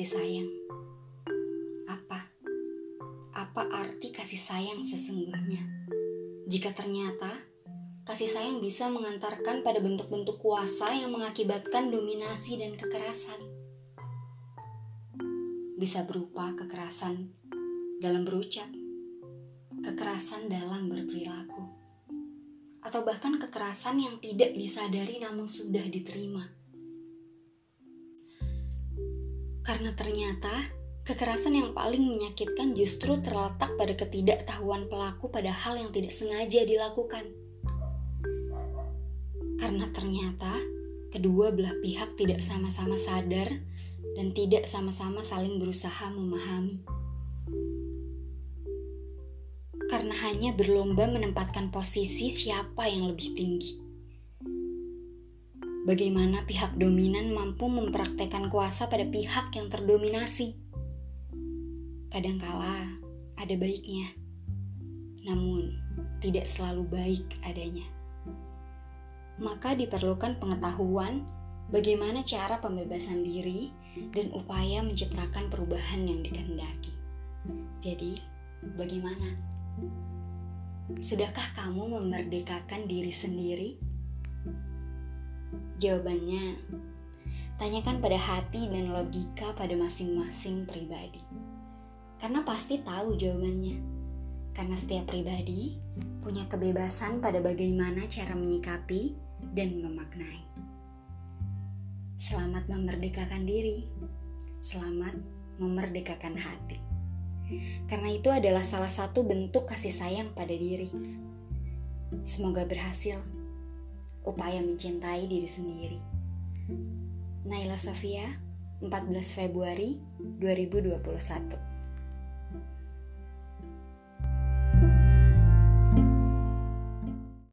kasih sayang? Apa? Apa arti kasih sayang sesungguhnya? Jika ternyata kasih sayang bisa mengantarkan pada bentuk-bentuk kuasa yang mengakibatkan dominasi dan kekerasan. Bisa berupa kekerasan dalam berucap, kekerasan dalam berperilaku, atau bahkan kekerasan yang tidak disadari namun sudah diterima karena ternyata Kekerasan yang paling menyakitkan justru terletak pada ketidaktahuan pelaku pada hal yang tidak sengaja dilakukan. Karena ternyata kedua belah pihak tidak sama-sama sadar dan tidak sama-sama saling berusaha memahami. Karena hanya berlomba menempatkan posisi siapa yang lebih tinggi. Bagaimana pihak dominan mampu mempraktekkan kuasa pada pihak yang terdominasi Kadangkala ada baiknya, namun tidak selalu baik adanya. Maka diperlukan pengetahuan bagaimana cara pembebasan diri dan upaya menciptakan perubahan yang dikehendaki. Jadi, bagaimana? Sudahkah kamu memerdekakan diri sendiri? Jawabannya, tanyakan pada hati dan logika pada masing-masing pribadi karena pasti tahu jawabannya. Karena setiap pribadi punya kebebasan pada bagaimana cara menyikapi dan memaknai. Selamat memerdekakan diri. Selamat memerdekakan hati. Karena itu adalah salah satu bentuk kasih sayang pada diri. Semoga berhasil upaya mencintai diri sendiri. Naila Sofia, 14 Februari 2021